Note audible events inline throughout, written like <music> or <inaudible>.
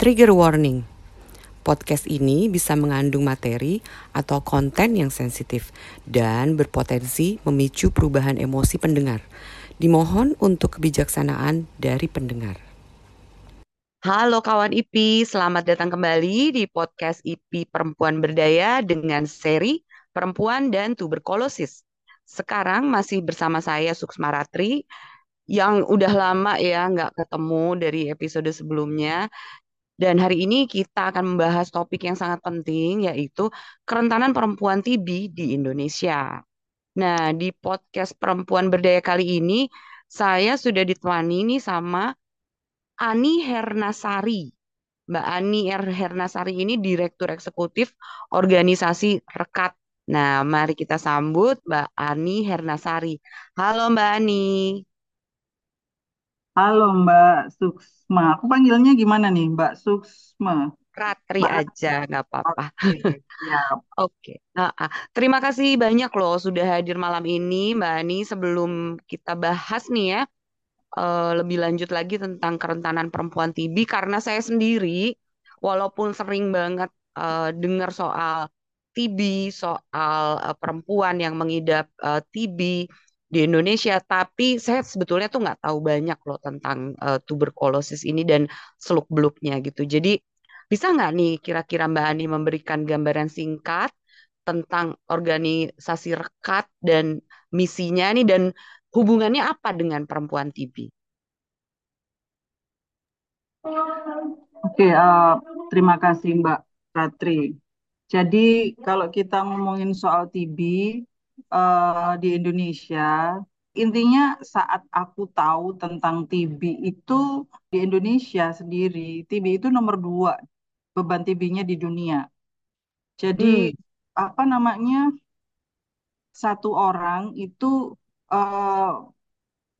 Trigger warning. Podcast ini bisa mengandung materi atau konten yang sensitif dan berpotensi memicu perubahan emosi pendengar. Dimohon untuk kebijaksanaan dari pendengar. Halo kawan IPI, selamat datang kembali di podcast IPI Perempuan Berdaya dengan seri Perempuan dan Tuberkulosis. Sekarang masih bersama saya Suksma Ratri yang udah lama ya nggak ketemu dari episode sebelumnya dan hari ini kita akan membahas topik yang sangat penting yaitu kerentanan perempuan TB di Indonesia. Nah, di podcast Perempuan Berdaya kali ini saya sudah ditemani nih sama Ani Hernasari. Mbak Ani R. Hernasari ini Direktur Eksekutif Organisasi Rekat. Nah, mari kita sambut Mbak Ani Hernasari. Halo Mbak Ani. Halo Mbak Suksma. Aku panggilnya gimana nih Mbak Suksma? Ratri Mbak aja, nggak apa-apa. Oke, Nah, <laughs> ah, terima kasih banyak loh sudah hadir malam ini, Mbak Ani. Sebelum kita bahas nih ya, eh, lebih lanjut lagi tentang kerentanan perempuan TB, karena saya sendiri, walaupun sering banget eh, dengar soal TB, soal eh, perempuan yang mengidap eh, TB di Indonesia, tapi saya sebetulnya tuh nggak tahu banyak loh tentang eh, tuberkulosis ini dan seluk-beluknya gitu. Jadi bisa nggak nih kira-kira Mbak Ani memberikan gambaran singkat tentang organisasi rekat dan misinya nih dan hubungannya apa dengan perempuan TB? Oke, eh, terima kasih Mbak Ratri. Jadi kalau kita ngomongin soal TB eh, di Indonesia, intinya saat aku tahu tentang TB itu di Indonesia sendiri, TB itu nomor dua beban TB-nya di dunia. Jadi Hmm, apa namanya satu orang itu eh,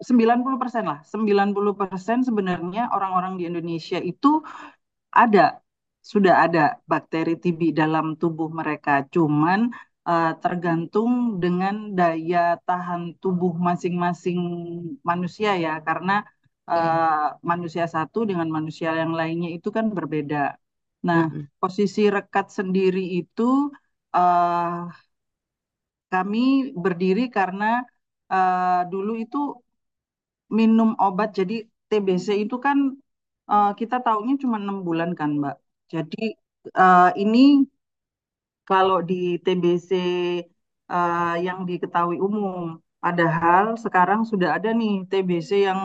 90% lah, 90% sebenarnya orang-orang di Indonesia itu ada, sudah ada bakteri TB dalam tubuh mereka. Cuman eh, tergantung dengan daya tahan tubuh masing-masing manusia ya, karena eh, manusia satu dengan manusia yang lainnya itu kan berbeda. Nah, posisi rekat sendiri itu eh, kami berdiri karena eh, dulu itu minum obat. Jadi TBC itu kan eh, kita tahunya cuma enam bulan kan, Mbak. Jadi eh, ini kalau di TBC eh, yang diketahui umum. Padahal sekarang sudah ada nih TBC yang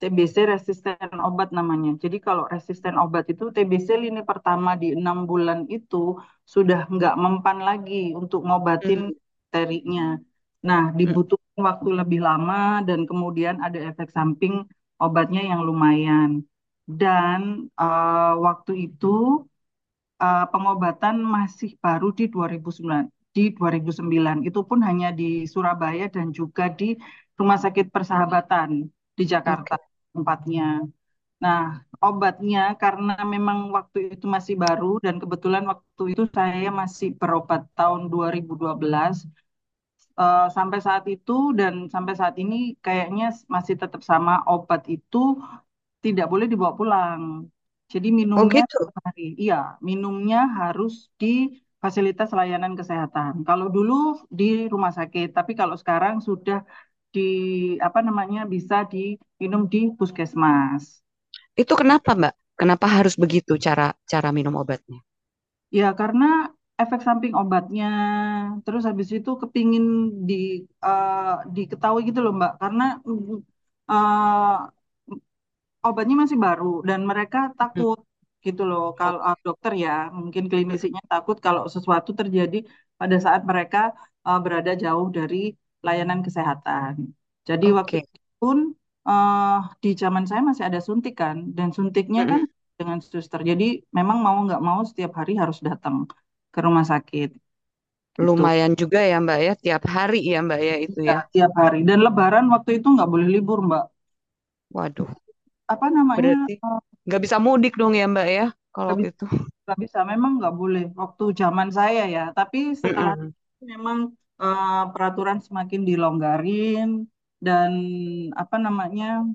TBC resisten obat namanya. Jadi kalau resisten obat itu TBC lini pertama di enam bulan itu sudah nggak mempan lagi untuk ngobatin Mm, bakterinya. Nah, dibutuhkan waktu lebih lama dan kemudian ada efek samping obatnya yang lumayan. Dan eh, waktu itu eh, pengobatan masih baru di 2009. Di 2009 itu pun hanya di Surabaya dan juga di Rumah Sakit Persahabatan di Jakarta Oke. tempatnya. Nah, obatnya karena memang waktu itu masih baru dan kebetulan waktu itu saya masih berobat tahun 2012 eh, sampai saat itu dan sampai saat ini kayaknya masih tetap sama obat itu tidak boleh dibawa pulang. Jadi Oh minumnya gitu. setiap hari. Iya, minumnya harus di fasilitas layanan kesehatan. Kalau dulu di rumah sakit, tapi kalau sekarang sudah di apa namanya bisa diminum di puskesmas. Itu kenapa, Mbak? Kenapa harus begitu cara cara minum obatnya? Ya karena efek samping obatnya, terus habis itu kepingin di eh, diketahui gitu loh Mbak, karena mm, eh, obatnya masih baru dan mereka takut gitu loh kalau uh, dokter ya mungkin klinisinya takut kalau sesuatu terjadi pada saat mereka uh, berada jauh dari layanan kesehatan. Jadi waktu Oke. itu pun uh, di zaman saya masih ada suntikan dan suntiknya kan Mm-mm. dengan suster. Jadi memang mau nggak mau setiap hari harus datang ke rumah sakit gitu. Lumayan juga ya, Mbak ya, tiap hari ya, Mbak ya itu Ya, ya. tiap hari dan Lebaran waktu itu nggak boleh libur Mbak. Waduh, apa namanya eh, nggak bisa mudik dong ya Mbak ya kalau gak gitu. <laughs> nggak bisa memang nggak boleh waktu zaman saya ya. Tapi sekarang memang uh, peraturan semakin dilonggarin dan apa namanya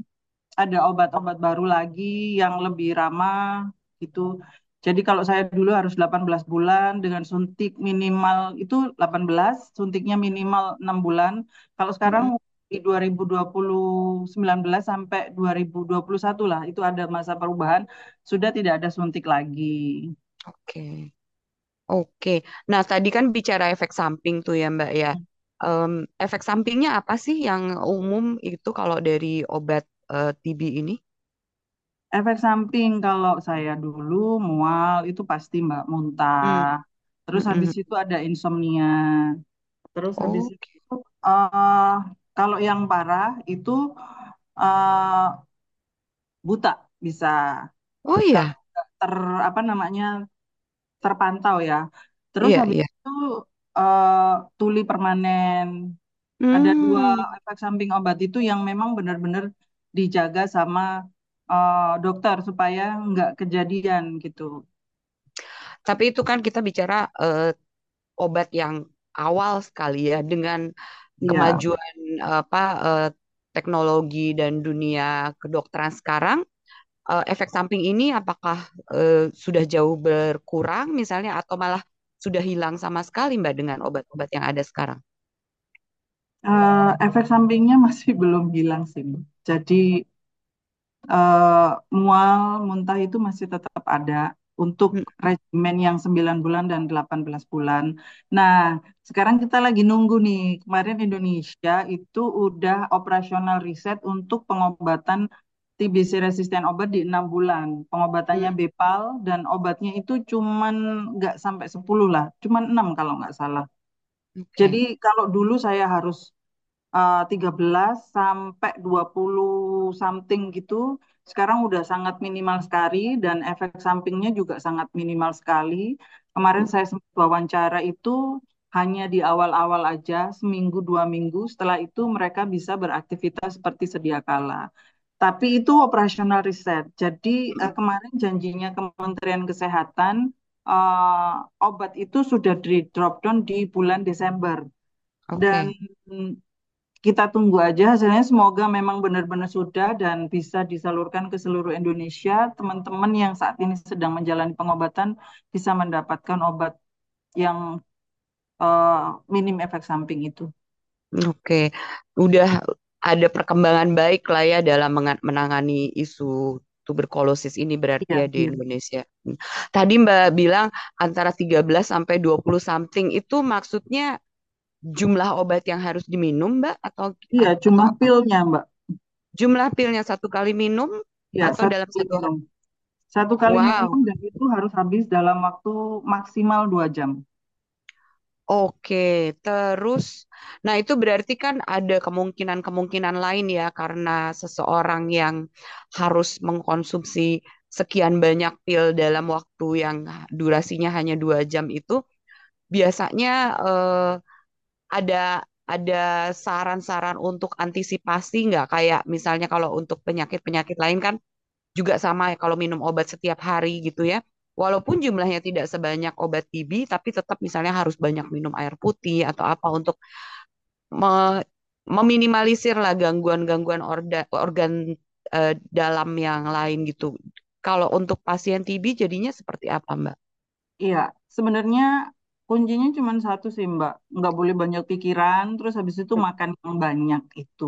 ada obat-obat baru lagi yang lebih ramah gitu. Jadi kalau saya dulu harus 18 bulan dengan suntik minimal itu 18, suntiknya minimal 6 bulan. Kalau sekarang mm -hmm di 2019 sampai 2021 lah itu ada masa perubahan sudah tidak ada suntik lagi. Oke. Oke. Nah, tadi kan bicara efek samping tuh ya, Mbak ya. Um, efek sampingnya apa sih yang umum itu kalau dari obat eh, uh, TB ini? Efek samping kalau saya dulu mual itu pasti Mbak muntah. Hmm. Terus hmm, habis mm -hmm. itu ada insomnia. Terus oh. habis itu uh, kalau yang parah itu eh, buta bisa Oh iya, ter apa namanya terpantau ya. Terus iya, habis iya. itu eh, tuli permanen. Ada dua Hmm. efek samping obat itu yang memang benar-benar dijaga sama eh, dokter supaya nggak kejadian gitu. Tapi itu kan kita bicara eh, obat yang awal sekali ya dengan Iya, kemajuan apa eh, teknologi dan dunia kedokteran sekarang, eh, efek samping ini apakah eh, sudah jauh berkurang misalnya atau malah sudah hilang sama sekali Mbak dengan obat-obat yang ada sekarang? Eh, efek sampingnya masih <laughs> belum hilang sih. Mbak. Jadi eh, mual, muntah itu masih tetap ada untuk Hmm, regimen yang 9 bulan dan 18 bulan. Nah, sekarang kita lagi nunggu nih. Kemarin Indonesia itu udah operasional riset untuk pengobatan TBC resisten obat di enam bulan. Pengobatannya hmm, Bepal dan obatnya itu cuman nggak sampai 10 lah, cuman 6 kalau nggak salah. Jadi Oke. kalau dulu saya harus eh, 13 sampai 20 something gitu. Sekarang udah sangat minimal sekali dan efek sampingnya juga sangat minimal sekali. Kemarin saya sempat wawancara itu hanya di awal-awal aja, seminggu dua minggu. Setelah itu mereka bisa beraktivitas seperti sedia kala. Tapi itu operasional riset. Jadi eh, kemarin janjinya Kementerian Kesehatan eh, obat itu sudah di drop down di bulan Desember. Dan Oke. Kita tunggu aja hasilnya. Semoga memang benar-benar sudah dan bisa disalurkan ke seluruh Indonesia. Teman-teman yang saat ini sedang menjalani pengobatan bisa mendapatkan obat yang eh, minim efek samping itu. Oke, udah ada perkembangan baik lah ya dalam menangani isu tuberkulosis ini berarti Iya, ya di iya. Indonesia. Hmm. Tadi Mbak bilang antara 13 sampai 20 something itu maksudnya jumlah obat yang harus diminum, Mbak, atau Iya, atau jumlah pilnya, Mbak. Jumlah pilnya satu kali minum Ya, atau satu dalam kali satu minum. Satu kali minum Wow. dan itu harus habis dalam waktu maksimal dua jam. Oke, terus, nah itu berarti kan ada kemungkinan-kemungkinan lain ya, karena seseorang yang harus mengkonsumsi sekian banyak pil dalam waktu yang durasinya hanya dua jam itu, biasanya eh, ada ada saran-saran untuk antisipasi nggak? Kayak misalnya kalau untuk penyakit-penyakit lain kan juga sama ya kalau minum obat setiap hari gitu ya. Walaupun jumlahnya tidak sebanyak obat TB, tapi tetap misalnya harus banyak minum air putih atau apa untuk me- meminimalisir lah gangguan-gangguan organ eh, dalam yang lain gitu. Kalau untuk pasien TB jadinya seperti apa, Mbak? Iya, sebenarnya kuncinya cuma satu sih, Mbak. Nggak boleh banyak pikiran, terus habis itu makan yang banyak itu.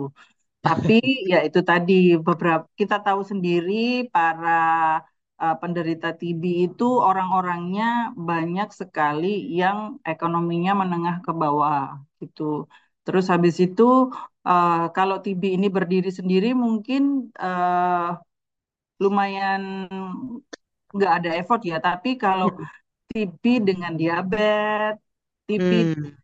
Tapi <laughs> ya itu tadi beberapa kita tahu sendiri para uh, penderita TB itu orang-orangnya banyak sekali yang ekonominya menengah ke bawah gitu. Terus habis itu uh, kalau TB ini berdiri sendiri mungkin uh, lumayan nggak ada effort ya. Tapi kalau Mm. TB dengan diabetes, TB Hmm,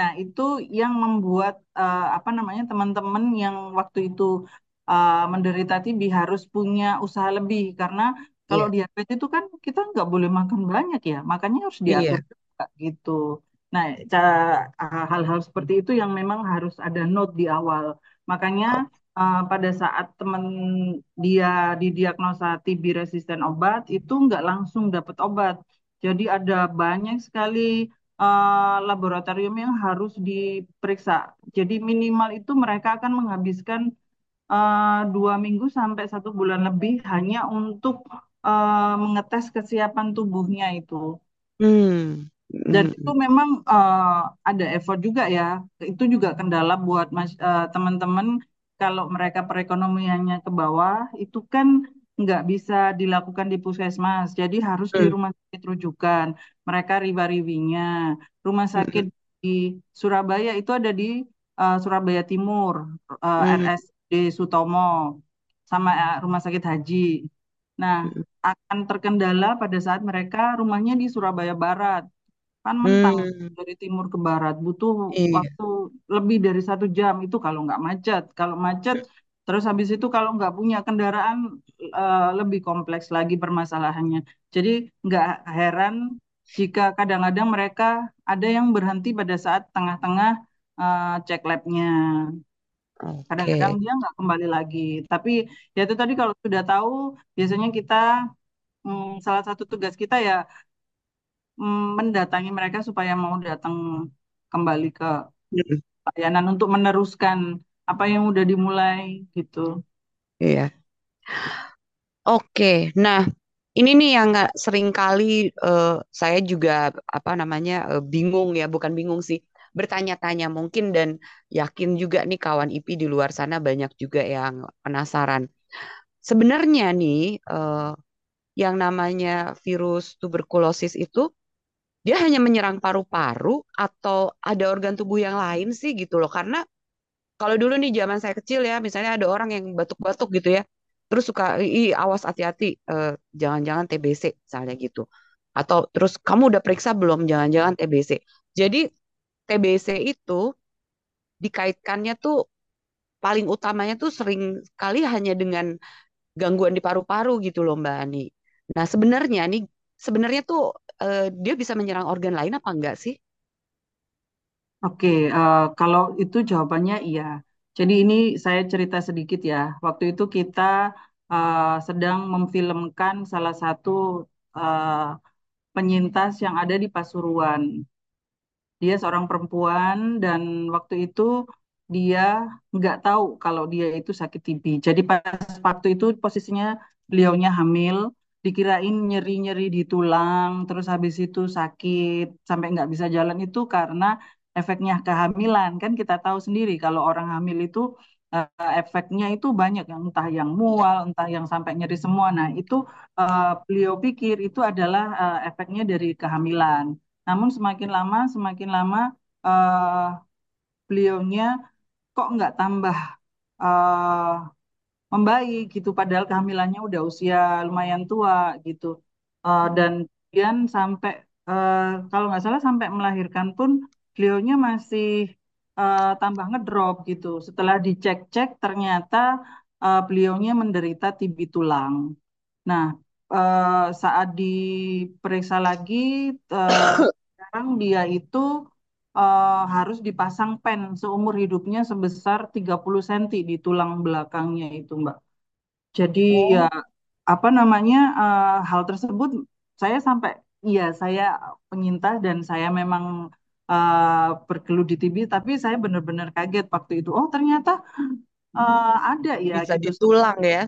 Nah, itu yang membuat eh, apa namanya teman-teman yang waktu itu eh, menderita TB harus punya usaha lebih karena kalau iya, diabetes itu kan kita nggak boleh makan banyak ya, makanya harus diatur iya. juga gitu. Nah, ca- ah, hal-hal seperti itu yang memang harus ada note di awal. Makanya eh, pada saat teman dia didiagnosa TB resisten obat itu nggak langsung dapat obat. Jadi ada banyak sekali eh, laboratorium yang harus diperiksa. Jadi minimal itu mereka akan menghabiskan eh, dua minggu sampai satu bulan lebih hanya untuk eh, mengetes kesiapan tubuhnya itu. Hmm. Dan itu memang eh, ada effort juga ya. Itu juga kendala buat mas, teman-teman kalau mereka perekonomiannya ke bawah, itu kan nggak bisa dilakukan di puskesmas. Jadi harus di Hmm. rumah sakit rujukan. Mereka riba-ribinya. Rumah sakit Hmm. di Surabaya itu ada di eh, Surabaya Timur, eh, Hmm. RSD Sutomo, sama eh, Rumah Sakit Haji. Nah, Hmm. akan terkendala pada saat mereka rumahnya di Surabaya Barat. Kan mentang Hmm. dari timur ke barat, butuh Iya. waktu lebih dari satu jam itu kalau nggak macet. Kalau macet, terus habis itu kalau nggak punya kendaraan eh, lebih kompleks lagi permasalahannya. Jadi nggak heran jika kadang-kadang mereka ada yang berhenti pada saat tengah-tengah eh, cek labnya. Kadang-kadang dia nggak kembali lagi. Tapi ya itu tadi kalau sudah tahu, biasanya kita hmm, salah satu tugas kita ya mm, mendatangi mereka supaya mau datang kembali ke Hmm. layanan untuk meneruskan apa yang udah dimulai gitu. Iya. Oke, nah ini nih yang nggak sering kali eh, saya juga apa namanya eh, bingung ya, bukan bingung sih, bertanya-tanya mungkin dan yakin juga nih kawan IP di luar sana banyak juga yang penasaran. Sebenarnya nih eh, yang namanya virus tuberkulosis itu dia hanya menyerang paru-paru atau ada organ tubuh yang lain sih gitu loh, karena kalau dulu nih zaman saya kecil ya, misalnya ada orang yang batuk-batuk gitu ya, terus suka, ih awas hati-hati, eh, jangan-jangan TBC misalnya gitu. Atau terus kamu udah periksa belum? Jangan-jangan TBC. Jadi TBC itu dikaitkannya tuh paling utamanya tuh sering kali hanya dengan gangguan di paru-paru gitu loh Mbak Ani. Nah sebenarnya nih, sebenarnya tuh eh, dia bisa menyerang organ lain apa enggak sih? Oke, eh, kalau itu jawabannya iya. Jadi ini saya cerita sedikit ya. Waktu itu kita eh, sedang memfilmkan salah satu eh, penyintas yang ada di Pasuruan. Dia seorang perempuan dan waktu itu dia nggak tahu kalau dia itu sakit TB. Jadi pas waktu itu posisinya beliaunya hamil, dikirain nyeri-nyeri di tulang, terus habis itu sakit sampai nggak bisa jalan itu karena efeknya kehamilan. Kan kita tahu sendiri kalau orang hamil itu eh, efeknya itu banyak yang entah yang mual, entah yang sampai nyeri semua. Nah, itu eh, beliau pikir itu adalah eh, efeknya dari kehamilan. Namun semakin lama, semakin lama eh, beliaunya kok nggak tambah eh, membaik gitu. Padahal kehamilannya udah usia lumayan tua gitu. Eh, dan kemudian sampai eh, kalau nggak salah sampai melahirkan pun beliaunya masih eh, tambah ngedrop gitu. Setelah dicek-cek ternyata eh, beliaunya menderita TB tulang. Nah, eh, saat diperiksa lagi, eh, sekarang dia itu eh, harus dipasang pen seumur hidupnya sebesar 30 cm di tulang belakangnya itu, Mbak. Jadi ya Oh, apa namanya eh, hal tersebut saya sampai iya saya penyintas dan saya memang bergelut di TB, tapi saya benar-benar kaget waktu itu. Oh ternyata eh, ada ya bisa gitu. di tulang ya.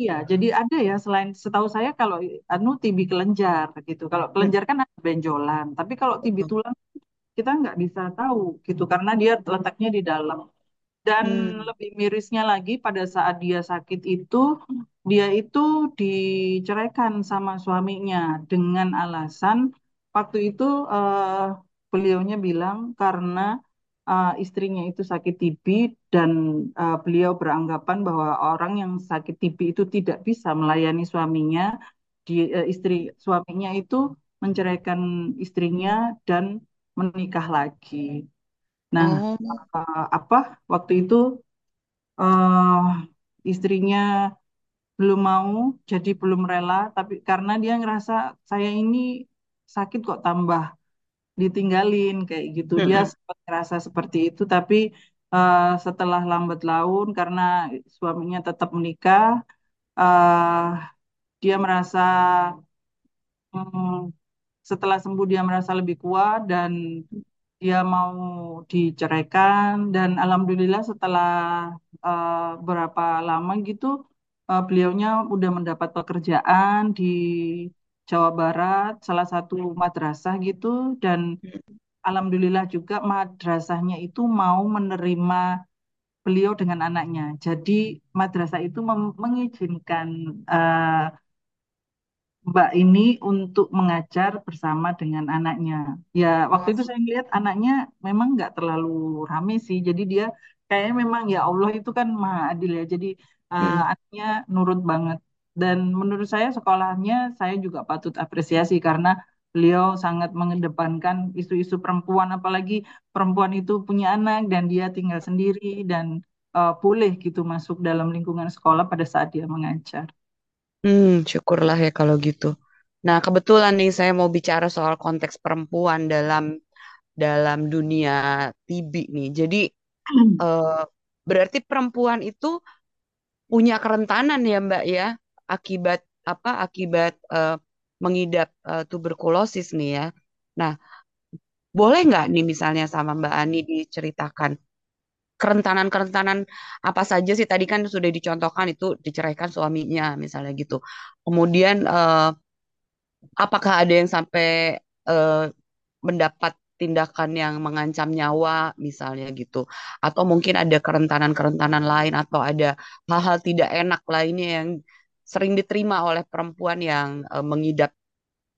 Iya, jadi ada ya selain setahu saya kalau anu TB kelenjar gitu. Kalau kelenjar kan ada benjolan, tapi kalau TB tulang kita nggak bisa tahu gitu karena dia letaknya di dalam. Dan Hmm. lebih mirisnya lagi pada saat dia sakit itu dia itu diceraikan sama suaminya dengan alasan waktu itu eh, beliaunya bilang karena eh, istrinya itu sakit TB dan eh, beliau beranggapan bahwa orang yang sakit TB itu tidak bisa melayani suaminya, di, eh, istri suaminya itu menceraikan istrinya dan menikah lagi. Nah, eh, apa waktu itu eh istrinya belum mau, jadi belum rela, tapi karena dia ngerasa saya ini sakit kok tambah ditinggalin kayak gitu. Dia Mm-mm. sempat ngerasa seperti itu, tapi eh, setelah lambat laun karena suaminya tetap menikah, eh dia merasa hmm, setelah sembuh dia merasa lebih kuat dan dia mau diceraikan dan alhamdulillah setelah eh, berapa lama gitu eh, beliaunya udah mendapat pekerjaan di Jawa Barat, salah satu madrasah gitu, dan alhamdulillah juga madrasahnya itu mau menerima beliau dengan anaknya. Jadi madrasah itu mengizinkan eh, Mbak ini untuk mengajar bersama dengan anaknya. Ya, waktu itu saya lihat anaknya memang nggak terlalu rame sih. Jadi dia kayaknya memang ya Allah itu kan maha adil ya. Jadi uh, anaknya nurut banget. Dan menurut saya sekolahnya saya juga patut apresiasi karena beliau sangat mengedepankan isu-isu perempuan, apalagi perempuan itu punya anak dan dia tinggal sendiri dan uh, boleh gitu masuk dalam lingkungan sekolah pada saat dia mengajar. hmm, syukurlah ya kalau gitu. Nah, kebetulan nih saya mau bicara soal konteks perempuan dalam dalam dunia TB nih. Jadi eh, berarti perempuan itu punya kerentanan ya Mbak ya akibat apa? Akibat eh, mengidap eh, tuberkulosis nih ya. Nah, boleh nggak nih misalnya sama Mbak Ani diceritakan kerentanan-kerentanan apa saja sih tadi kan sudah dicontohkan itu diceraikan suaminya misalnya gitu. Kemudian eh, apakah ada yang sampai eh, mendapat tindakan yang mengancam nyawa misalnya gitu atau mungkin ada kerentanan-kerentanan lain atau ada hal-hal tidak enak lainnya yang sering diterima oleh perempuan yang eh, mengidap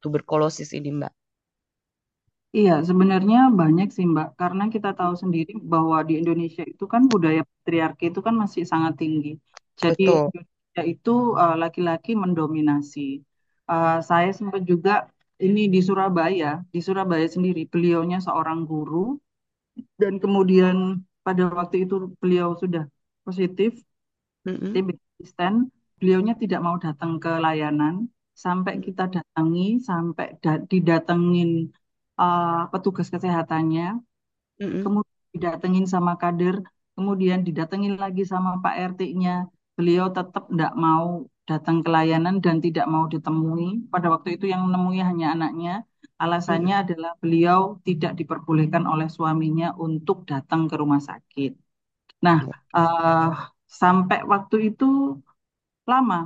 tuberkulosis ini Mbak. Iya, sebenarnya banyak sih Mbak, karena kita tahu sendiri bahwa di Indonesia itu kan budaya patriarki itu kan masih sangat tinggi. Jadi Betul. Indonesia itu eh, laki-laki mendominasi. Eh, saya sempat juga ini di Surabaya, di Surabaya sendiri, beliaunya seorang guru dan kemudian pada waktu itu beliau sudah positif Mm-mm, TB resisten, beliaunya tidak mau datang ke layanan sampai kita datangi, sampai da- didatengin uh, petugas kesehatannya, mm-mm, kemudian didatengin sama kader, kemudian didatengin lagi sama Pak RT-nya. Beliau tetap tidak mau datang ke layanan dan tidak mau ditemui. Pada waktu itu yang menemui hanya anaknya. Alasannya mm-mm. adalah beliau tidak diperbolehkan oleh suaminya untuk datang ke rumah sakit. Nah, eh, sampai waktu itu lama,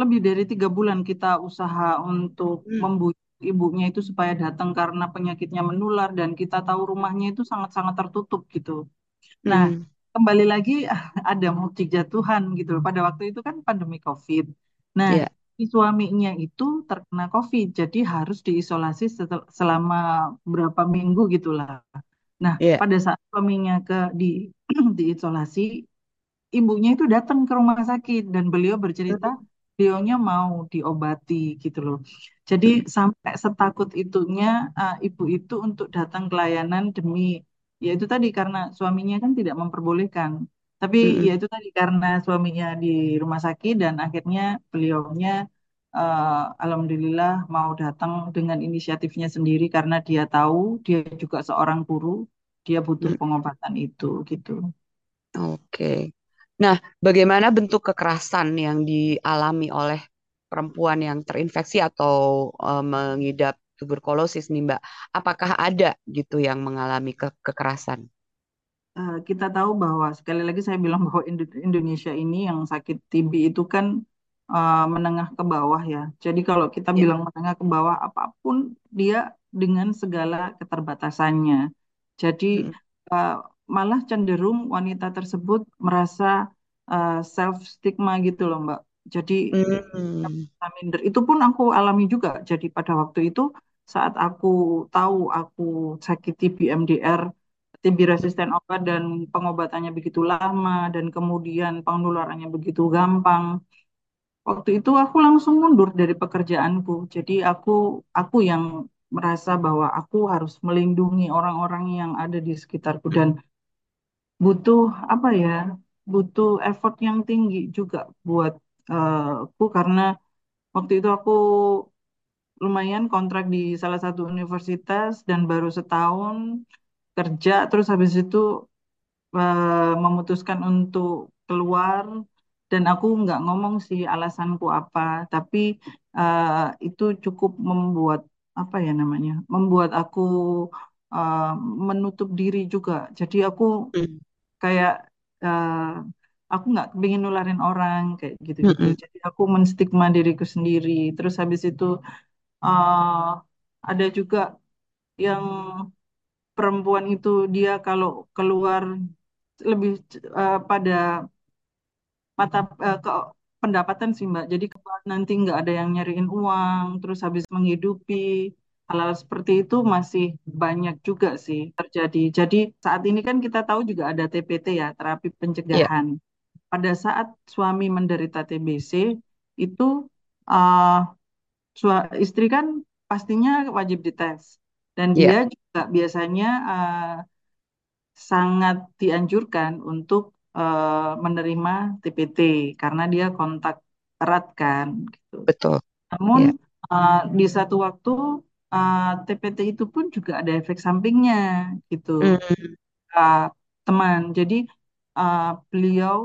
lebih dari tiga bulan kita usaha untuk Mm, membujuk ibunya itu supaya datang karena penyakitnya menular dan kita tahu rumahnya itu sangat-sangat tertutup gitu. Nah, mm. kembali lagi <laughs> ada mukjizat Tuhan gitu loh. Pada waktu itu kan pandemi COVID. Nah, si suaminya itu terkena COVID, jadi harus diisolasi setel- selama berapa minggu gitulah. Nah, ya. pada saat suaminya ke di <clears throat> diisolasi, ibunya itu datang ke rumah sakit dan beliau bercerita Mm, beliaunya mau diobati gitu loh. Jadi mm, sampai setakut itunya uh, ibu itu untuk datang ke layanan demi ya itu tadi karena suaminya kan tidak memperbolehkan. Tapi mm, ya itu tadi karena suaminya di rumah sakit dan akhirnya beliaunya uh, alhamdulillah mau datang dengan inisiatifnya sendiri karena dia tahu dia juga seorang guru, dia butuh pengobatan itu gitu. Oke. Nah, bagaimana bentuk kekerasan yang dialami oleh perempuan yang terinfeksi atau eh, mengidap tuberkulosis nih, Mbak? Apakah ada gitu yang mengalami ke- kekerasan? eh, kita tahu bahwa sekali lagi saya bilang bahwa Indo- Indonesia ini yang sakit TB itu kan eh, menengah ke bawah ya. Jadi kalau kita Ya. bilang menengah ke bawah apa pun dia dengan segala keterbatasannya. Jadi eh, malah cenderung wanita tersebut merasa self stigma gitu loh Mbak. Jadi mm, minder. Itu pun aku alami juga. Jadi pada waktu itu saat aku tahu aku sakit TB MDR, TB resisten obat dan pengobatannya begitu lama dan kemudian penularannya begitu gampang. Waktu itu aku langsung mundur dari pekerjaanku. Jadi aku aku yang merasa bahwa aku harus melindungi orang-orang yang ada di sekitarku dan butuh apa ya? Butuh effort yang tinggi juga buat eh, aku. Karena waktu itu aku lumayan kontrak di salah satu universitas dan baru setahun kerja. Terus habis itu eh, memutuskan untuk keluar. Dan aku nggak ngomong sih alasanku apa. Tapi eh, itu cukup membuat apa ya namanya membuat aku eh, menutup diri juga. Jadi aku mm, kayak eh, aku nggak pengen nularin orang kayak gitu-gitu. Jadi aku menstigma diriku sendiri. Terus habis itu eh, ada juga yang perempuan itu dia kalau keluar lebih eh, pada mata eh, ke pendapatan sih Mbak. Jadi nanti nggak ada yang nyariin uang, terus habis menghidupi hal-hal seperti itu masih banyak juga sih terjadi. Jadi saat ini kan kita tahu juga ada TPT ya, terapi pencegahan. Pada saat suami menderita TBC itu sua- istri kan pastinya wajib dites dan iya, dia juga biasanya eh, sangat dianjurkan untuk eh, menerima TPT karena dia kontak erat kan gitu. betul. Namun Iya. eh, di satu waktu eh, TPT itu pun juga ada efek sampingnya gitu Mm, eh, teman. Jadi eh, beliau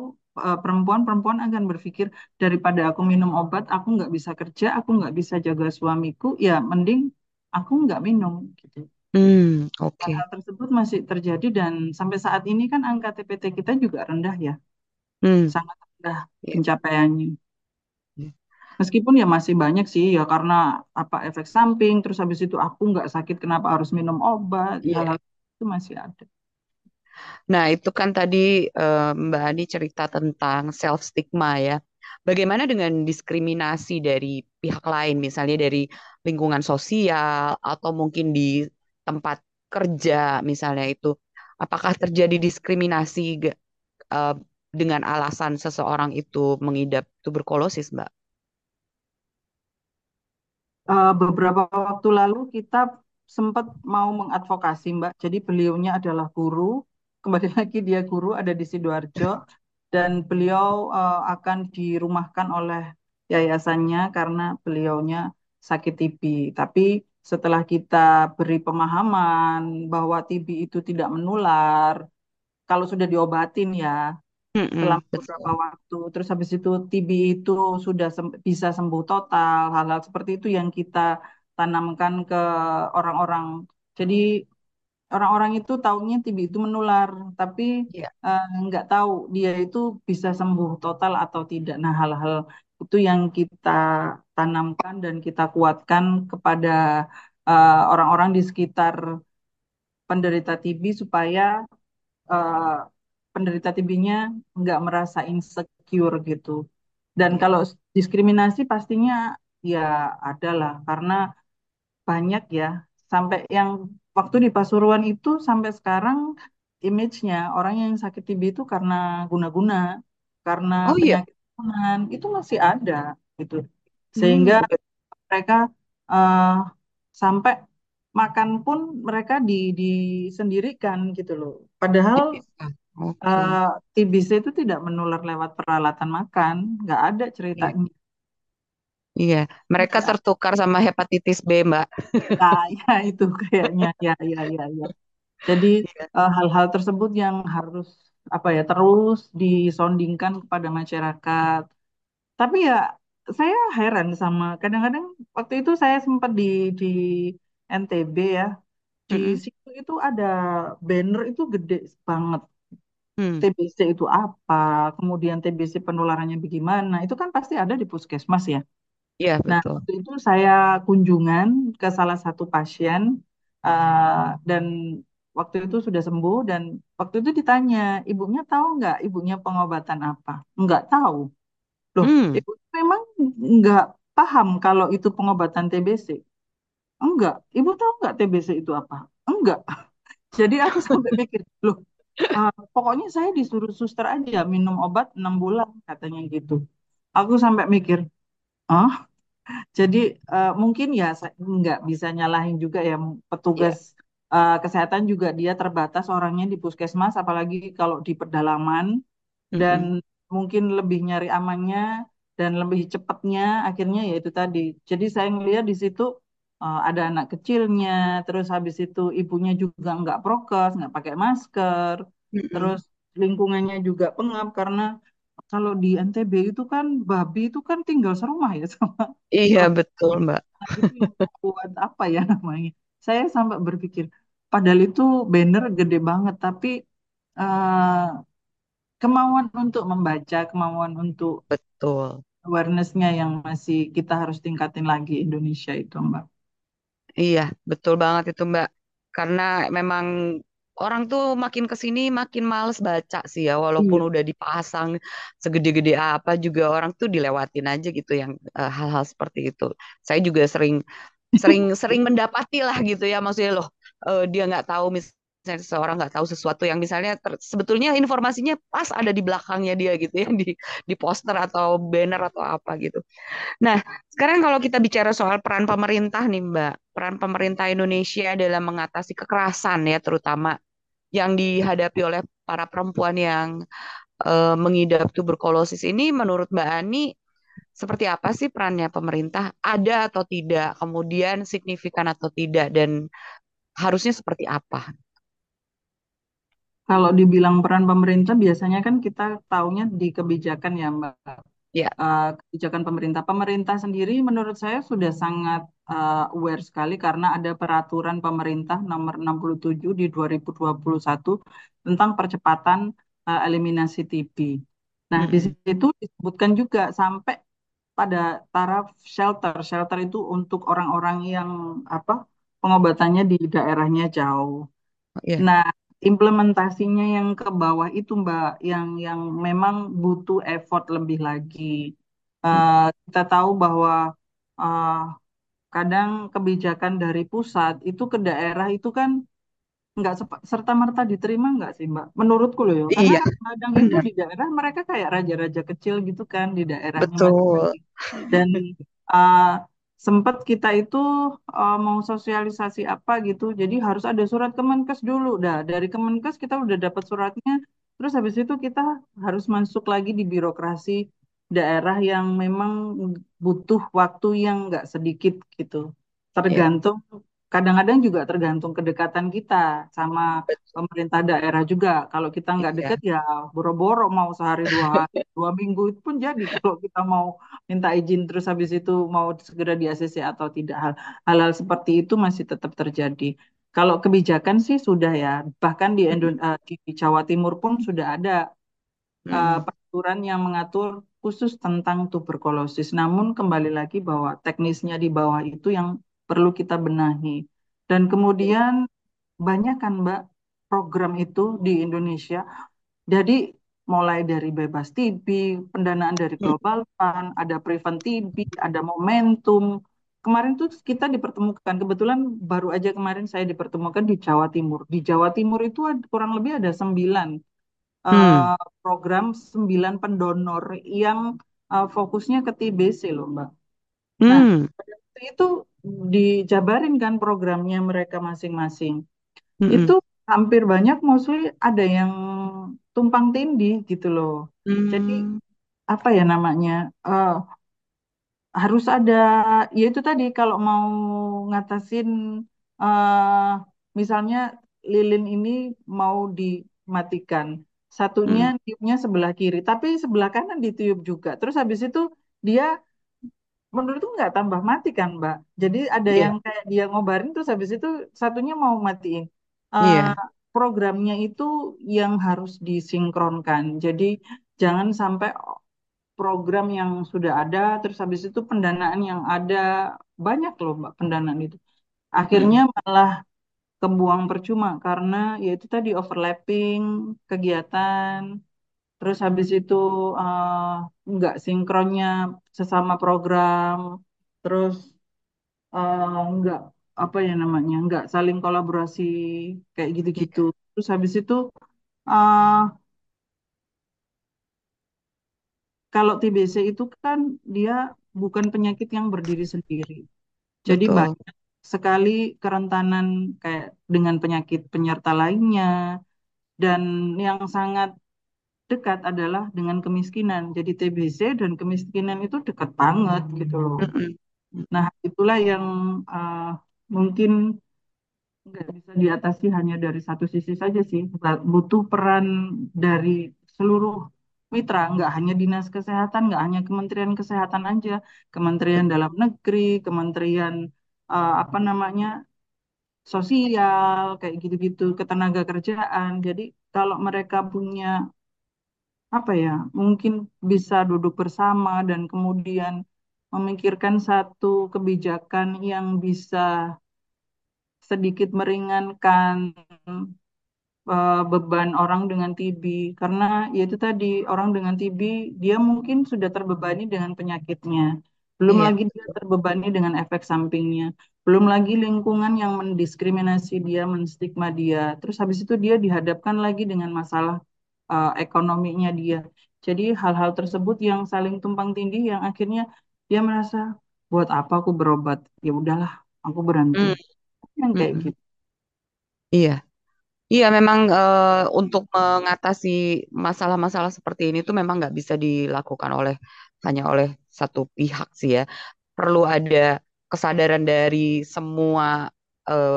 perempuan-perempuan akan berpikir daripada aku minum obat, aku nggak bisa kerja, aku nggak bisa jaga suamiku, ya mending aku nggak minum gitu. mm, oke. Hal-hal tersebut masih terjadi dan sampai saat ini kan angka TPT kita juga rendah ya, Mm, sangat rendah iya, pencapaiannya. Iya. Meskipun ya masih banyak sih ya karena apa efek samping, terus habis itu aku nggak sakit kenapa harus minum obat, Iya. hal-hal itu masih ada. Nah, itu kan tadi eh, Mbak Ani cerita tentang self stigma ya. Bagaimana dengan diskriminasi dari pihak lain, misalnya dari lingkungan sosial atau mungkin di tempat kerja, misalnya itu, apakah terjadi diskriminasi eh, dengan alasan seseorang itu mengidap tuberkulosis, Mbak? Eh, beberapa waktu lalu kita sempat mau mengadvokasi Mbak. Jadi beliaunya adalah guru, kembali <laughs> lagi dia guru ada di Sidoarjo dan beliau eh, akan dirumahkan oleh yayasannya karena beliaunya sakit TB. Tapi setelah kita beri pemahaman bahwa TB itu tidak menular, kalau sudah diobatin ya Mm-mm, selama beberapa betul. waktu. Terus habis itu TB itu sudah sem- bisa sembuh total. Hal-hal seperti itu yang kita tanamkan ke orang-orang. Jadi orang-orang itu taunya TB itu menular, tapi Iya. eh, nggak tahu dia itu bisa sembuh total atau tidak. Nah, hal-hal itu yang kita tanamkan dan kita kuatkan kepada eh, orang-orang di sekitar penderita TB supaya eh, penderita TB-nya nggak merasa insecure gitu. Dan Iya. kalau diskriminasi pastinya ya ada lah karena banyak ya sampai yang waktu di Pasuruan itu sampai sekarang image-nya orang yang sakit TB itu karena guna-guna, karena Oh iya. penyakit itu masih ada gitu. Sehingga Hmm, mereka eh, sampai makan pun mereka di disendirikan gitu loh. Padahal dipisah. Oke. eh, TBC itu tidak menular lewat peralatan makan, nggak ada Iya. ceritanya. Iya, mereka Masih ada. tertukar sama hepatitis B, Mbak. Nah, <laughs> ya itu kayaknya ya ya ya ya. Jadi Iya. eh, hal-hal tersebut yang harus apa ya terus disondingkan kepada masyarakat. Tapi ya saya heran sama kadang-kadang waktu itu saya sempat di di NTB ya. Di Mm-mm. situ itu ada banner itu gede banget. Hmm, TBC itu apa, kemudian TBC penularannya bagaimana, itu kan pasti ada di puskesmas ya. Iya, Nah, betul. waktu itu saya kunjungan ke salah satu pasien eh, dan waktu itu sudah sembuh dan waktu itu ditanya, ibunya tahu nggak ibunya pengobatan apa? Nggak tahu. Loh, Hmm, ibu memang nggak paham kalau itu pengobatan TBC? Enggak. Ibu tahu nggak TBC itu apa? Enggak. <laughs> Jadi aku sampai mikir, loh, eh, pokoknya saya disuruh suster aja minum obat enam bulan katanya gitu. Aku sampai mikir, ah Jadi eh, mungkin ya nggak bisa nyalahin juga ya iya. petugas eh, kesehatan juga dia terbatas orangnya di puskesmas apalagi kalau di pedalaman dan Mm-mm. mungkin lebih nyari amannya dan lebih cepatnya akhirnya ya itu tadi. Jadi saya ngelihat di situ ada anak kecilnya, terus habis itu ibunya juga nggak prokes, nggak pakai masker, terus lingkungannya juga pengap karena kalau di NTB itu kan babi itu kan tinggal serumah ya sama Iya, betul, Mbak. Nah, buat apa ya namanya? Saya sampai berpikir, padahal itu banner gede banget, tapi eh, kemauan untuk membaca, kemauan untuk Betul. awareness-nya yang masih kita harus tingkatin lagi Indonesia itu, Mbak. Iya, betul banget itu Mbak. Karena memang orang tuh makin ke sini makin males baca sih ya, walaupun Iya. udah dipasang segede-gede apa juga orang tuh dilewatin aja gitu yang eh, hal-hal seperti itu. Saya juga sering sering sering mendapati lah gitu ya maksudnya loh eh, dia nggak tahu misalnya seseorang nggak tahu sesuatu yang misalnya ter- sebetulnya informasinya pas ada di belakangnya dia gitu ya <laughs> di di poster atau banner atau apa gitu. Nah, sekarang kalau kita bicara soal peran pemerintah nih, Mbak, peran pemerintah Indonesia dalam mengatasi kekerasan ya, terutama yang dihadapi oleh para perempuan yang eh, mengidap tuberkulosis ini, menurut Mbak Ani, seperti apa sih perannya pemerintah? Ada atau tidak? Kemudian signifikan atau tidak? Dan harusnya seperti apa? Kalau dibilang peran pemerintah, biasanya kan kita taunya di kebijakan ya, Mbak. Ya, Eh, kebijakan pemerintah. Pemerintah sendiri menurut saya sudah sangat eh, aware sekali karena ada peraturan pemerintah nomor 67 di 2021 tentang percepatan eh, eliminasi TB. Nah, di mm-mm. situ disebutkan juga sampai pada taraf shelter. Shelter itu untuk orang-orang yang apa pengobatannya di daerahnya jauh. ya, Nah, implementasinya yang ke bawah itu Mbak, yang yang memang butuh effort lebih lagi. Eh, kita tahu bahwa eh, kadang kebijakan dari pusat itu ke daerah itu kan nggak serta merta diterima nggak sih Mbak? Menurutku loh ya, karena iya, kadang itu di daerah mereka kayak raja-raja kecil gitu kan di daerahnya betul. Dan uh, sempat kita itu uh, mau sosialisasi apa gitu, jadi harus ada surat Kemenkes dulu. Dah dari Kemenkes kita udah dapat suratnya, terus habis itu kita harus masuk lagi di birokrasi daerah yang memang butuh waktu yang nggak sedikit gitu. ya, Tergantung, kadang-kadang juga tergantung kedekatan kita sama pemerintah daerah juga. Kalau kita nggak iya, deket ya boro-boro mau sehari dua hari, dua minggu itu pun jadi kalau kita mau minta izin terus habis itu mau segera di ACC atau tidak hal hal seperti itu masih tetap terjadi. Kalau kebijakan sih sudah ya, bahkan di, mm, Indo- eh, di Jawa Timur pun sudah ada mm, peraturan yang mengatur khusus tentang tuberkulosis. Namun kembali lagi bahwa teknisnya di bawah itu yang perlu kita benahi. Dan kemudian banyak kan Mbak program itu di Indonesia. Jadi mulai dari bebas TB, pendanaan dari mm, Global Fund, ada Prevent TB, ada Momentum. Kemarin tuh kita dipertemukan, kebetulan baru aja kemarin saya dipertemukan di Jawa Timur. Di Jawa Timur itu ada- kurang lebih ada sembilan eh, program sembilan pendonor yang eh, fokusnya ke TBC loh Mbak. Nah, mm, itu dijabarin kan programnya mereka masing-masing. Itu mm, hampir banyak mostly ada yang tumpang tindih gitu loh. Jadi mm, apa ya namanya? eh, harus ada ya itu tadi kalau mau ngatasin eh misalnya lilin ini mau dimatikan satunya mm, tiupnya sebelah kiri tapi sebelah kanan ditiup juga terus habis itu dia menurutku nggak tambah mati kan Mbak. Jadi ada yang iya, kayak dia ngobarin terus habis itu satunya mau matiin. Iya, programnya itu yang harus disinkronkan. Jadi jangan sampai program yang sudah ada, terus habis itu pendanaan yang ada. Banyak loh Mbak pendanaan itu. Akhirnya mm, malah kebuang percuma karena yaitu tadi overlapping kegiatan, terus habis itu eh, nggak sinkronnya sesama program, terus eh, nggak apa ya namanya, nggak saling kolaborasi kayak gitu-gitu. Terus habis itu eh, kalau TBC itu kan dia bukan penyakit yang berdiri sendiri. Jadi betul, banyak sekali kerentanan kayak dengan penyakit penyerta lainnya dan yang sangat dekat adalah dengan kemiskinan. Jadi TBC dan kemiskinan itu dekat banget gitu loh. Nah, itulah yang uh, mungkin nggak bisa diatasi hanya dari satu sisi saja sih. Butuh peran dari seluruh mitra, nggak hanya dinas kesehatan, nggak hanya Kementerian Kesehatan aja, Kementerian Dalam Negeri, Kementerian uh, apa namanya sosial kayak gitu-gitu ketenaga kerjaan jadi kalau mereka punya apa ya, mungkin bisa duduk bersama dan kemudian memikirkan satu kebijakan yang bisa sedikit meringankan eh, beban orang dengan TB karena ya itu tadi orang dengan TB dia mungkin sudah terbebani dengan penyakitnya. Belum Iya. lagi dia terbebani dengan efek sampingnya. Belum lagi lingkungan yang mendiskriminasi dia menstigma dia. Terus habis itu dia dihadapkan lagi dengan masalah eh, ekonominya dia jadi hal-hal tersebut yang saling tumpang tindih yang akhirnya dia merasa buat apa aku berobat ya udahlah aku berhenti Mm, yang kayak mm. gitu Iya. Iya, memang eh, untuk mengatasi masalah-masalah seperti ini tuh memang nggak bisa dilakukan oleh hanya oleh satu pihak sih ya. Perlu ada kesadaran dari semua eh,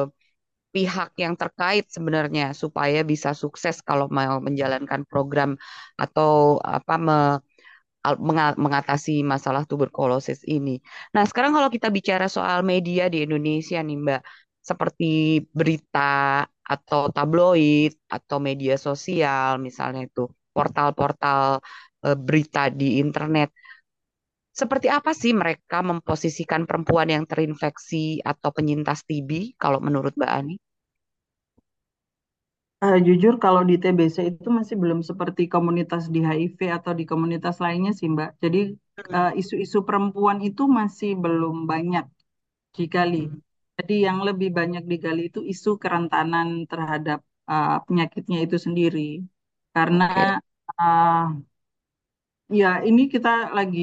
pihak yang terkait sebenarnya supaya bisa sukses kalau mau menjalankan program atau apa me- mengatasi masalah tuberkulosis ini. Nah, sekarang kalau kita bicara soal media di Indonesia nih, Mbak, seperti berita atau tabloid atau media sosial, misalnya itu portal-portal eh, berita di internet. Seperti apa sih mereka memposisikan perempuan yang terinfeksi atau penyintas TB kalau menurut Mbak Ani? Eh, jujur kalau di TBC itu masih belum seperti komunitas di HIV atau di komunitas lainnya sih Mbak. Jadi eh, isu-isu perempuan itu masih belum banyak digali. mm. Jadi yang lebih banyak digali itu isu kerentanan terhadap eh, penyakitnya itu sendiri. Karena eh, ya ini kita lagi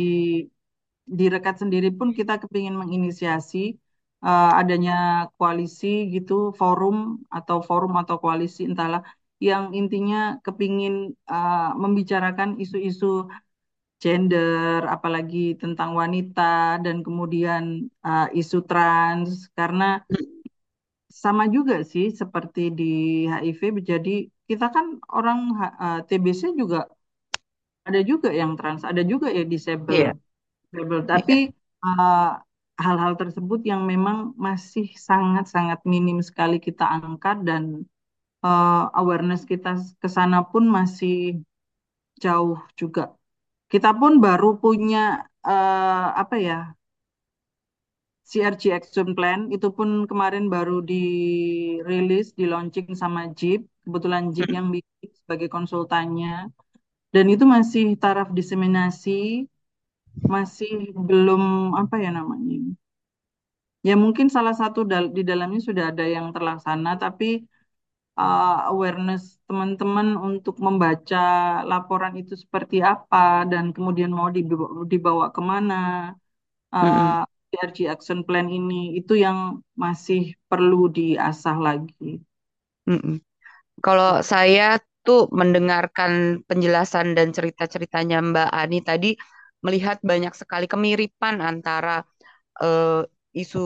di Rekat sendiri pun kita kepingin menginisiasi eh, adanya koalisi gitu, forum atau forum atau koalisi entahlah yang intinya kepingin eh, membicarakan isu-isu gender, apalagi tentang wanita dan kemudian eh, isu trans karena sama juga sih seperti di HIV jadi kita kan orang H- eh, TBC juga ada juga yang trans, ada juga yang disable. Label. Tapi iya. eh, hal-hal tersebut yang memang masih sangat-sangat minim sekali kita angkat dan eh, awareness kita ke sana pun masih jauh juga. Kita pun baru punya eh, apa ya CRG Action Plan itu pun kemarin baru dirilis, di launching sama JIP. Kebetulan JIP Mm, yang bikin sebagai konsultannya. Dan itu masih taraf diseminasi, masih belum apa ya namanya Ya mungkin salah satu dal- di dalamnya sudah ada yang terlaksana, tapi uh, awareness teman-teman untuk membaca laporan itu seperti apa dan kemudian mau dibawa, dibawa ke mana uh, PRG Action Plan ini itu yang masih perlu diasah lagi. mm, mm. Kalau saya tuh mendengarkan penjelasan dan cerita-ceritanya Mbak Ani tadi melihat banyak sekali kemiripan antara eh, isu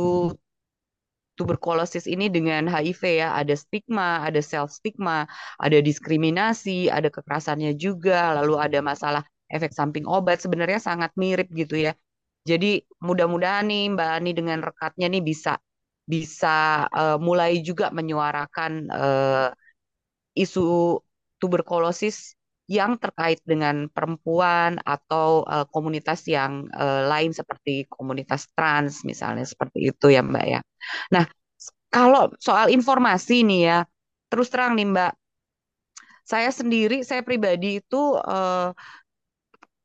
tuberkulosis ini dengan HIV ya. Ada stigma, ada self stigma, ada diskriminasi, ada kekerasannya juga, lalu ada masalah efek samping obat. Sebenarnya sangat mirip gitu ya. Jadi mudah-mudahan nih Mbak Ani dengan rekatnya nih bisa bisa eh, mulai juga menyuarakan eh, isu tuberkulosis yang terkait dengan perempuan atau eh, komunitas yang eh, lain seperti komunitas trans misalnya seperti itu ya Mbak ya. Nah, kalau soal informasi nih ya, terus terang nih Mbak, saya sendiri, saya pribadi itu eh,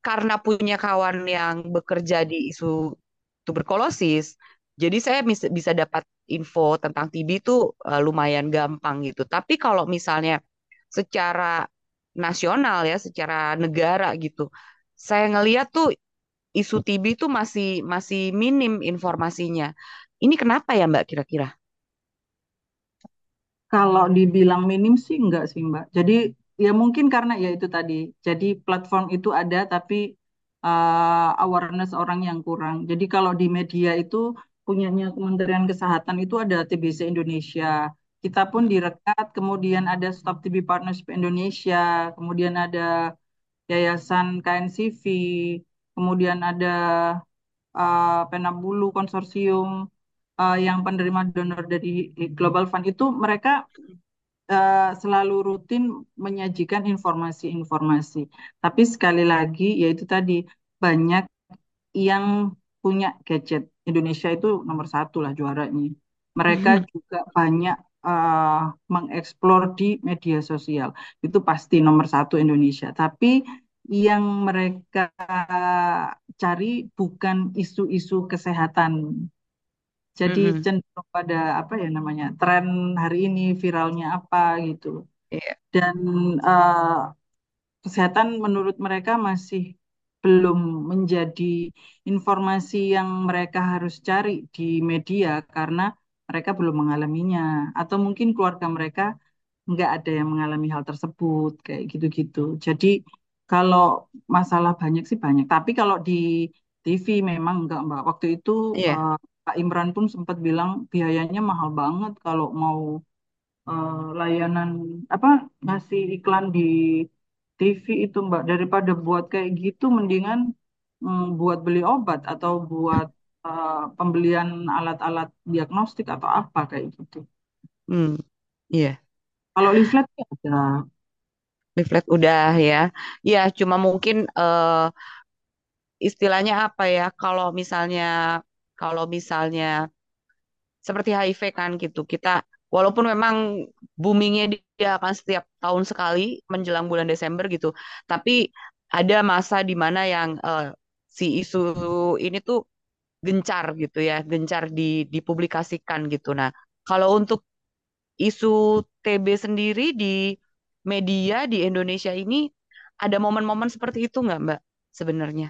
karena punya kawan yang bekerja di isu tuberkulosis, jadi saya bisa, dapat info tentang TB itu eh, lumayan gampang gitu. Tapi kalau misalnya secara nasional ya, secara negara gitu, saya ngeliat tuh isu TB itu masih masih minim informasinya. Ini kenapa ya Mbak kira-kira? Kalau dibilang minim sih enggak sih Mbak. Jadi ya mungkin karena ya itu tadi. Jadi platform itu ada tapi uh, awareness orang yang kurang. Jadi kalau di media itu punyanya Kementerian Kesehatan itu ada TBC Indonesia. Kita pun direkat, kemudian ada Stop TB Partnership Indonesia, kemudian ada Yayasan KNCV, kemudian ada uh, Penabulu Konsorsium uh, yang penerima donor dari Global Fund itu mereka eh, selalu rutin menyajikan informasi-informasi. Tapi sekali lagi, yaitu tadi banyak yang punya gadget. Indonesia itu nomor satu lah juaranya. Mereka juga banyak eh, mengeksplor di media sosial. Itu pasti nomor satu Indonesia. Tapi yang mereka cari bukan isu-isu kesehatan. Jadi Mm-mm. cenderung pada apa ya namanya tren hari ini viralnya apa gitu. Iya. Dan eh, kesehatan menurut mereka masih belum menjadi informasi yang mereka harus cari di media karena mereka belum mengalaminya atau mungkin keluarga mereka nggak ada yang mengalami hal tersebut kayak gitu-gitu. Jadi kalau masalah banyak sih banyak, tapi kalau di TV memang enggak Mbak. Waktu itu Iya. eh, Pak Imran pun sempat bilang biayanya mahal banget kalau mau eh, layanan apa ngasih iklan di TV itu Mbak daripada buat kayak gitu mendingan mm, buat beli obat atau buat eh, pembelian alat-alat diagnostik atau apa kayak gitu. Hmm. Iya. Kalau leaflet ya ada. Leaflet udah ya. Ya, cuma mungkin eh, istilahnya apa ya? Kalau misalnya kalau misalnya seperti HIV kan gitu. Kita walaupun memang boomingnya dia akan setiap tahun sekali menjelang bulan Desember gitu, tapi ada masa di mana yang eh, si isu ini tuh gencar gitu ya, gencar di dipublikasikan gitu. Nah, kalau untuk isu TB sendiri di media di Indonesia ini ada momen-momen seperti itu nggak Mbak sebenarnya?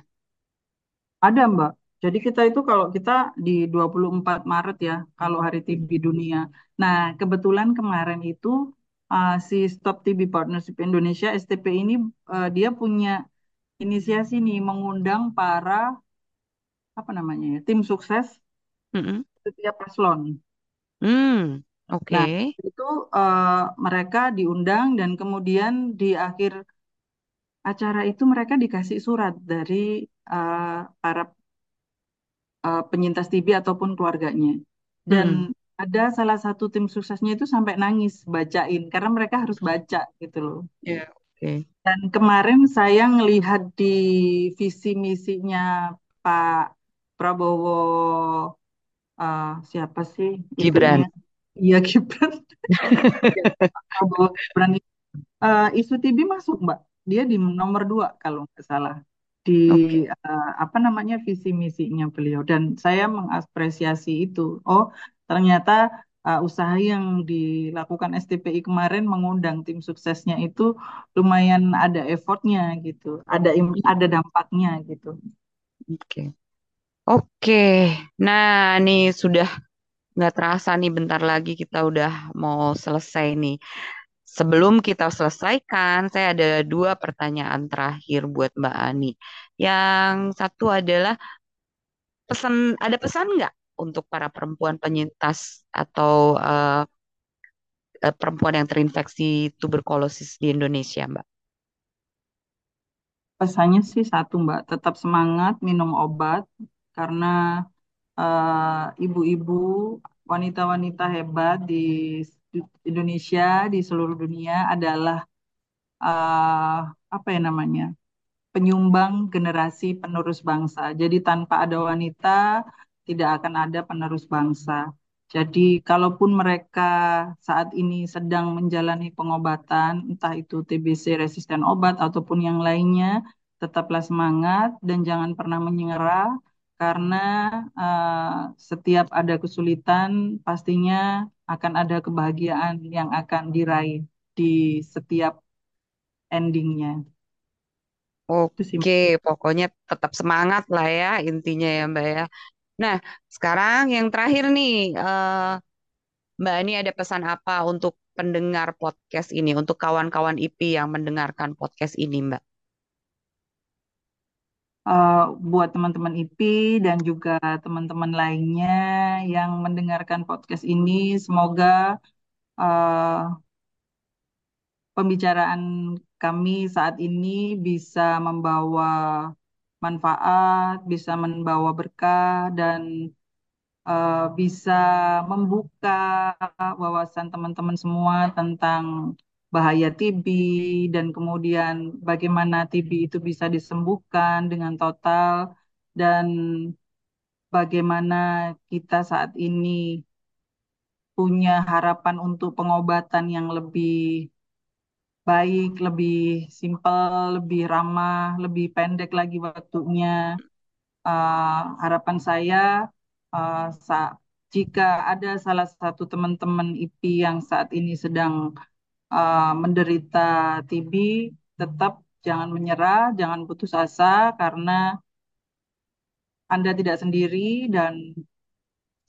Ada, Mbak. Jadi kita itu kalau kita di 24 Maret ya, kalau Hari TB Dunia. Nah, kebetulan kemarin itu uh, si Stop TB Partnership Indonesia STP ini uh, dia punya inisiasi nih mengundang para apa namanya ya, tim sukses Mm-mm. setiap paslon. Hmm, Nah, oke. itu uh, mereka diundang dan kemudian di akhir acara itu mereka dikasih surat dari uh, para uh, penyintas TB ataupun keluarganya. Dan Mm-mm. ada salah satu tim suksesnya itu sampai nangis bacain karena mereka harus baca gitu loh. Ya, oke. Dan kemarin saya ngelihat di visi misinya Pak Prabowo uh, siapa sih? Gibran. Iya Gibran. Prabowo Gibran Eh, isu TB masuk, Mbak. Dia di nomor dua kalau nggak salah di Oke. eh, apa namanya visi misinya beliau dan saya mengapresiasi itu. Oh, ternyata eh, usaha yang dilakukan STPI kemarin mengundang tim suksesnya itu lumayan ada effortnya gitu, ada ada dampaknya gitu. Oke. Oke. Nah, nih sudah nggak terasa nih bentar lagi kita udah mau selesai nih. Sebelum kita selesaikan, saya ada dua pertanyaan terakhir buat Mbak Ani. Yang satu adalah pesan, ada pesan nggak untuk para perempuan penyintas atau eh, perempuan yang terinfeksi tuberkulosis di Indonesia, Mbak? Pesannya sih satu, Mbak, tetap semangat minum obat karena eh, ibu-ibu, wanita-wanita hebat di Indonesia, di seluruh dunia adalah eh, apa ya namanya? penyumbang generasi penerus bangsa. Jadi tanpa ada wanita, tidak akan ada penerus bangsa. Jadi kalaupun mereka saat ini sedang menjalani pengobatan, entah itu TBC resisten obat ataupun yang lainnya, tetaplah semangat dan jangan pernah menyerah karena eh, setiap ada kesulitan pastinya akan ada kebahagiaan yang akan diraih di setiap endingnya. Oke, pokoknya tetap semangat lah ya intinya ya Mbak ya. Nah, sekarang yang terakhir nih, eh, Mbak Ani ada pesan apa untuk pendengar podcast ini, untuk kawan-kawan IP yang mendengarkan podcast ini, Mbak? Eh, buat teman-teman IP dan juga teman-teman lainnya yang mendengarkan podcast ini. Semoga eh, pembicaraan kami saat ini bisa membawa manfaat, bisa membawa berkah dan eh, bisa membuka wawasan teman-teman semua tentang bahaya TB dan kemudian bagaimana TB itu bisa disembuhkan dengan total dan bagaimana kita saat ini punya harapan untuk pengobatan yang lebih baik, lebih simpel, lebih ramah, lebih pendek lagi waktunya. Uh, harapan saya uh, sa jika ada salah satu teman-teman IP yang saat ini sedang uh, menderita TB, tetap jangan menyerah, jangan putus asa karena Anda tidak sendiri dan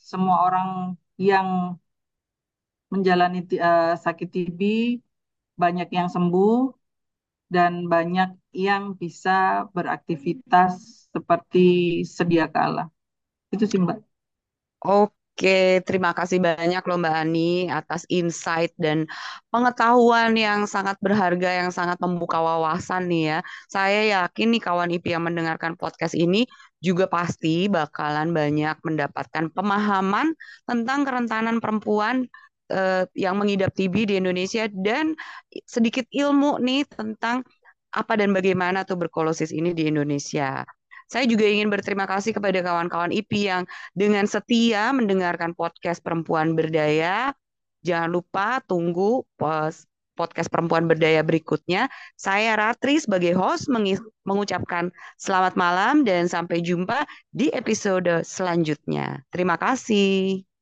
semua orang yang menjalani uh, sakit TB banyak yang sembuh dan banyak yang bisa beraktivitas seperti sedia kala. Itu sih Mbak. Oke, terima kasih banyak loh Mbak Ani atas insight dan pengetahuan yang sangat berharga, yang sangat membuka wawasan nih ya. Saya yakin nih kawan IP yang mendengarkan podcast ini juga pasti bakalan banyak mendapatkan pemahaman tentang kerentanan perempuan uh, yang mengidap TB di Indonesia dan sedikit ilmu nih tentang apa dan bagaimana tuberkulosis ini di Indonesia. Saya juga ingin berterima kasih kepada kawan-kawan IP yang dengan setia mendengarkan podcast Perempuan Berdaya. Jangan lupa tunggu podcast Perempuan Berdaya berikutnya. Saya Ratri sebagai host mengucapkan selamat malam dan sampai jumpa di episode selanjutnya. Terima kasih.